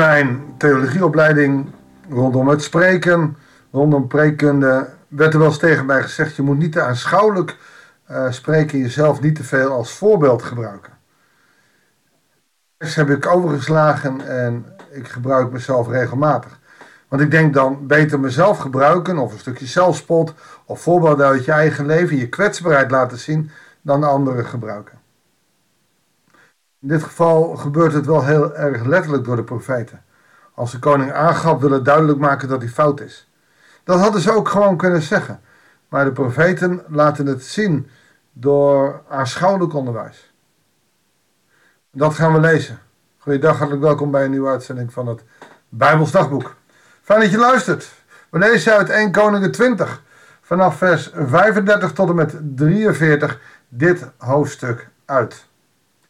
mijn theologieopleiding rondom het spreken, rondom preekkunde, werd er wel eens tegen mij gezegd: je moet niet te aanschouwelijk uh, spreken, jezelf niet te veel als voorbeeld gebruiken. Dat heb ik overgeslagen en ik gebruik mezelf regelmatig. Want ik denk dan beter mezelf gebruiken, of een stukje zelfspot, of voorbeelden uit je eigen leven, je kwetsbaarheid laten zien, dan anderen gebruiken. In dit geval gebeurt het wel heel erg letterlijk door de profeten. Als de koning aangaf willen duidelijk maken dat hij fout is. Dat hadden ze ook gewoon kunnen zeggen. Maar de profeten laten het zien door aanschouwelijk onderwijs. Dat gaan we lezen. Goeiedag, hartelijk welkom bij een nieuwe uitzending van het Bijbels Dagboek. Fijn dat je luistert. We lezen uit 1 Koningen 20 vanaf vers 35 tot en met 43 dit hoofdstuk uit.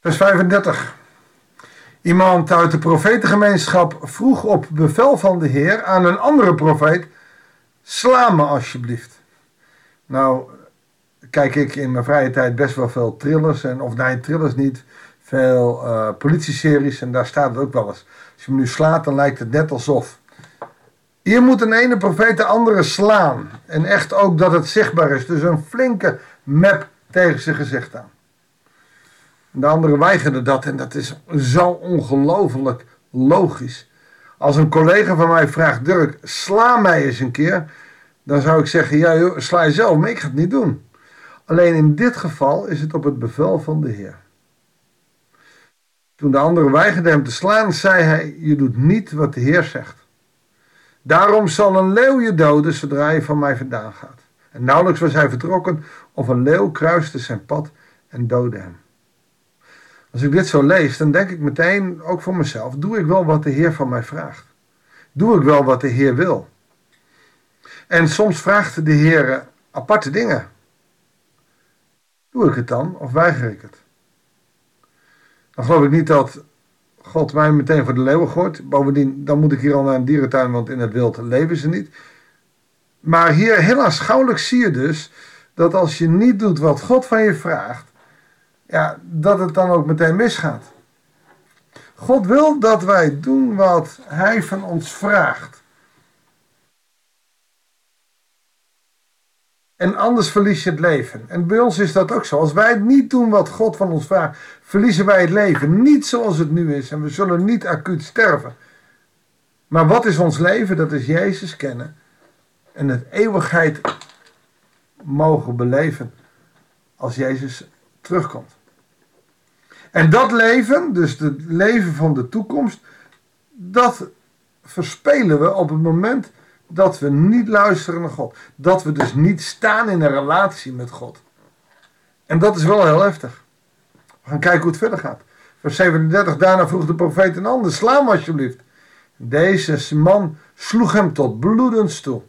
Vers 35. Iemand uit de profetengemeenschap vroeg op bevel van de Heer aan een andere profeet: Sla me alsjeblieft. Nou, kijk ik in mijn vrije tijd best wel veel thrillers, en, of nee, thrillers niet, veel uh, politieseries en daar staat het ook wel eens. Als je me nu slaat, dan lijkt het net alsof. Hier moet een ene profeet de andere slaan. En echt ook dat het zichtbaar is. Dus een flinke map tegen zijn gezicht aan. De anderen weigerden dat en dat is zo ongelooflijk logisch. Als een collega van mij vraagt, Dirk, sla mij eens een keer. Dan zou ik zeggen, ja sla je zelf, maar ik ga het niet doen. Alleen in dit geval is het op het bevel van de Heer. Toen de anderen weigerden hem te slaan, zei hij, je doet niet wat de Heer zegt. Daarom zal een leeuw je doden zodra je van mij vandaan gaat. En nauwelijks was hij vertrokken of een leeuw kruiste zijn pad en doodde hem. Als ik dit zo lees, dan denk ik meteen, ook voor mezelf, doe ik wel wat de Heer van mij vraagt? Doe ik wel wat de Heer wil? En soms vraagt de Heer aparte dingen. Doe ik het dan of weiger ik het? Dan geloof ik niet dat God mij meteen voor de leeuwen gooit. Bovendien, dan moet ik hier al naar een dierentuin, want in het wild leven ze niet. Maar hier heel aanschouwelijk zie je dus dat als je niet doet wat God van je vraagt, ja, dat het dan ook meteen misgaat. God wil dat wij doen wat Hij van ons vraagt. En anders verlies je het leven. En bij ons is dat ook zo. Als wij niet doen wat God van ons vraagt, verliezen wij het leven. Niet zoals het nu is. En we zullen niet acuut sterven. Maar wat is ons leven? Dat is Jezus kennen. En het eeuwigheid mogen beleven als Jezus terugkomt. En dat leven, dus het leven van de toekomst, dat verspelen we op het moment dat we niet luisteren naar God. Dat we dus niet staan in een relatie met God. En dat is wel heel heftig. We gaan kijken hoe het verder gaat. Vers 37, daarna vroeg de profeet een ander, sla hem alsjeblieft. Deze man sloeg hem tot bloedens toe.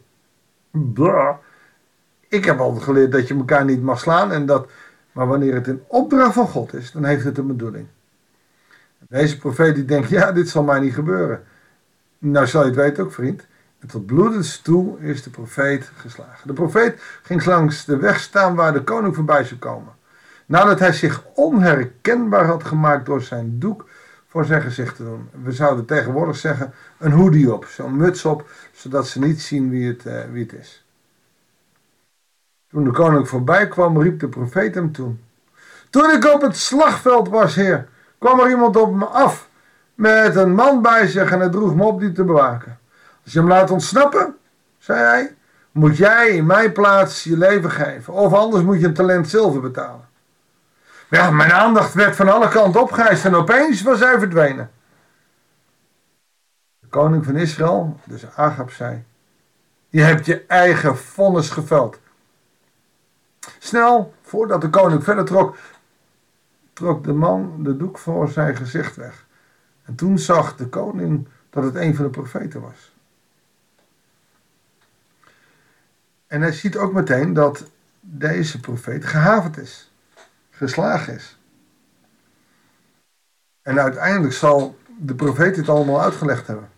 Blah. Ik heb al geleerd dat je elkaar niet mag slaan en dat maar wanneer het in opdracht van God is, dan heeft het een bedoeling. Deze profeet die denkt, ja, dit zal mij niet gebeuren. Nou zal je het weten ook, vriend. En tot bloedens toe is de profeet geslagen. De profeet ging langs de weg staan waar de koning voorbij zou komen. Nadat hij zich onherkenbaar had gemaakt door zijn doek voor zijn gezicht te doen. We zouden tegenwoordig zeggen een hoodie op, zo'n muts op, zodat ze niet zien wie het, uh, wie het is. Toen de koning voorbij kwam, riep de profeet hem toe. Toen ik op het slagveld was, heer, kwam er iemand op me af met een man bij zich en hij droeg me op die te bewaken. Als je hem laat ontsnappen, zei hij, moet jij in mijn plaats je leven geven. Of anders moet je een talent zilver betalen. mijn aandacht werd van alle kanten opgeheist en opeens was hij verdwenen. De koning van Israël, dus Agab, zei, je hebt je eigen vonnis geveld. Snel, voordat de koning verder trok, trok de man de doek voor zijn gezicht weg. En toen zag de koning dat het een van de profeten was. En hij ziet ook meteen dat deze profeet gehavend is, geslagen is. En uiteindelijk zal de profeet dit allemaal uitgelegd hebben.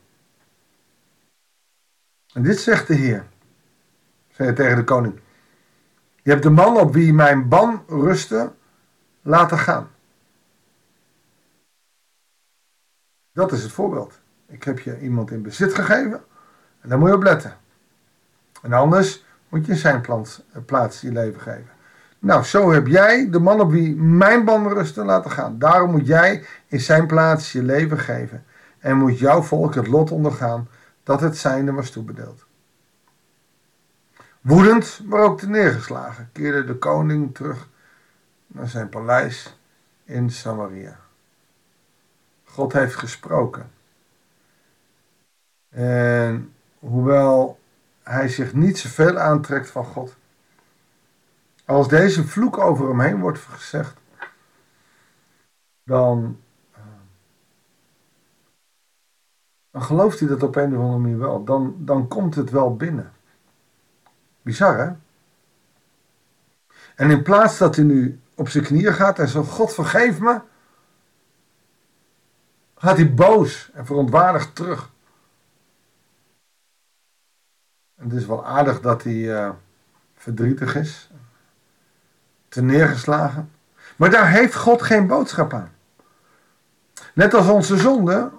En dit zegt de Heer, zei hij tegen de koning. Je hebt de man op wie mijn ban rustte laten gaan. Dat is het voorbeeld. Ik heb je iemand in bezit gegeven en daar moet je op letten. En anders moet je zijn plaats, plaats je leven geven. Nou, zo heb jij de man op wie mijn banden rusten laten gaan. Daarom moet jij in zijn plaats je leven geven. En moet jouw volk het lot ondergaan dat het zijnde was toebedeeld. Woedend, maar ook neergeslagen, keerde de koning terug naar zijn paleis in Samaria. God heeft gesproken. En hoewel hij zich niet zoveel aantrekt van God, als deze vloek over hem heen wordt gezegd, dan, eh, dan gelooft hij dat op een of andere manier wel. Dan, dan komt het wel binnen. Bizar hè? En in plaats dat hij nu op zijn knieën gaat en zegt: God vergeef me, gaat hij boos en verontwaardigd terug. En het is wel aardig dat hij uh, verdrietig is, te neergeslagen. Maar daar heeft God geen boodschap aan. Net als onze zonde.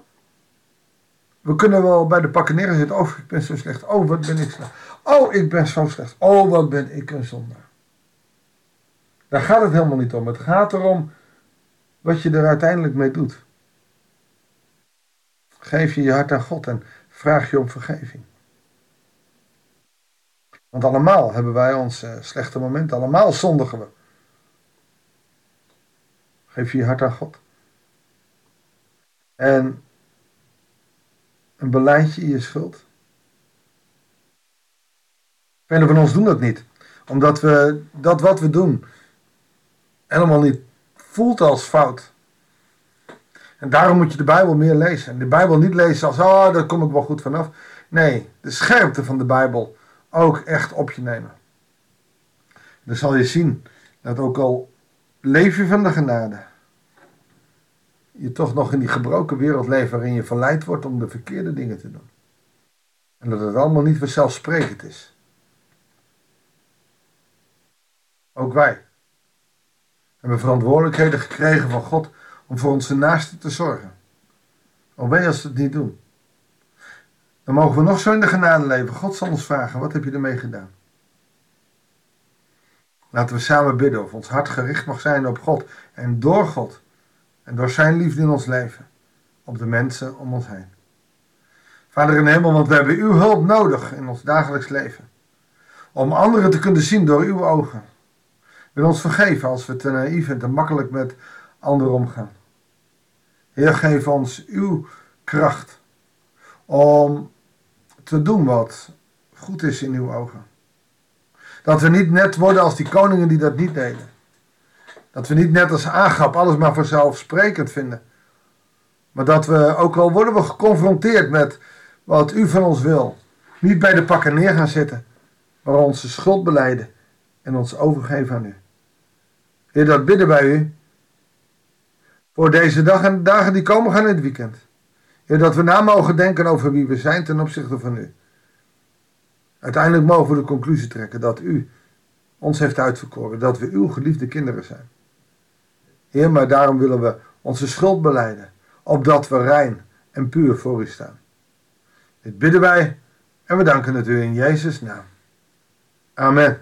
We kunnen wel bij de pakken neerzitten. Oh, ik ben zo slecht. Oh, wat ben ik slecht. Oh, ik ben zo slecht. Oh, wat ben ik een zonde. Daar gaat het helemaal niet om. Het gaat erom wat je er uiteindelijk mee doet. Geef je je hart aan God en vraag je om vergeving. Want allemaal hebben wij onze slechte momenten. Allemaal zondigen we. Geef je je hart aan God. En een beleidje je schuld. Velen van ons doen dat niet. Omdat we dat wat we doen helemaal niet voelt als fout. En daarom moet je de Bijbel meer lezen. En de Bijbel niet lezen als, oh, daar kom ik wel goed vanaf. Nee, de scherpte van de Bijbel ook echt op je nemen. Dan zal je zien dat ook al leef je van de genade, je toch nog in die gebroken wereld leeft waarin je verleid wordt om de verkeerde dingen te doen. En dat het allemaal niet vanzelfsprekend is. Ook wij hebben verantwoordelijkheden gekregen van God om voor onze naasten te zorgen. Al wij als we het niet doen. Dan mogen we nog zo in de genade leven. God zal ons vragen, wat heb je ermee gedaan? Laten we samen bidden of ons hart gericht mag zijn op God. En door God. En door zijn liefde in ons leven. Op de mensen om ons heen. Vader in de hemel, want we hebben uw hulp nodig in ons dagelijks leven. Om anderen te kunnen zien door uw ogen. Wil ons vergeven als we te naïef en te makkelijk met anderen omgaan. Heer, geef ons uw kracht om te doen wat goed is in uw ogen. Dat we niet net worden als die koningen die dat niet deden. Dat we niet net als aangap alles maar vanzelfsprekend vinden. Maar dat we, ook al worden we geconfronteerd met wat u van ons wil, niet bij de pakken neer gaan zitten, maar onze schuld beleiden en ons overgeven aan u. Heer, dat bidden wij u voor deze dag en de dagen die komen gaan in het weekend. Heer, dat we na mogen denken over wie we zijn ten opzichte van u. Uiteindelijk mogen we de conclusie trekken dat u ons heeft uitverkoren, dat we uw geliefde kinderen zijn. Heer, maar daarom willen we onze schuld beleiden, opdat we rein en puur voor u staan. Dit bidden wij en we danken het u in Jezus' naam. Amen.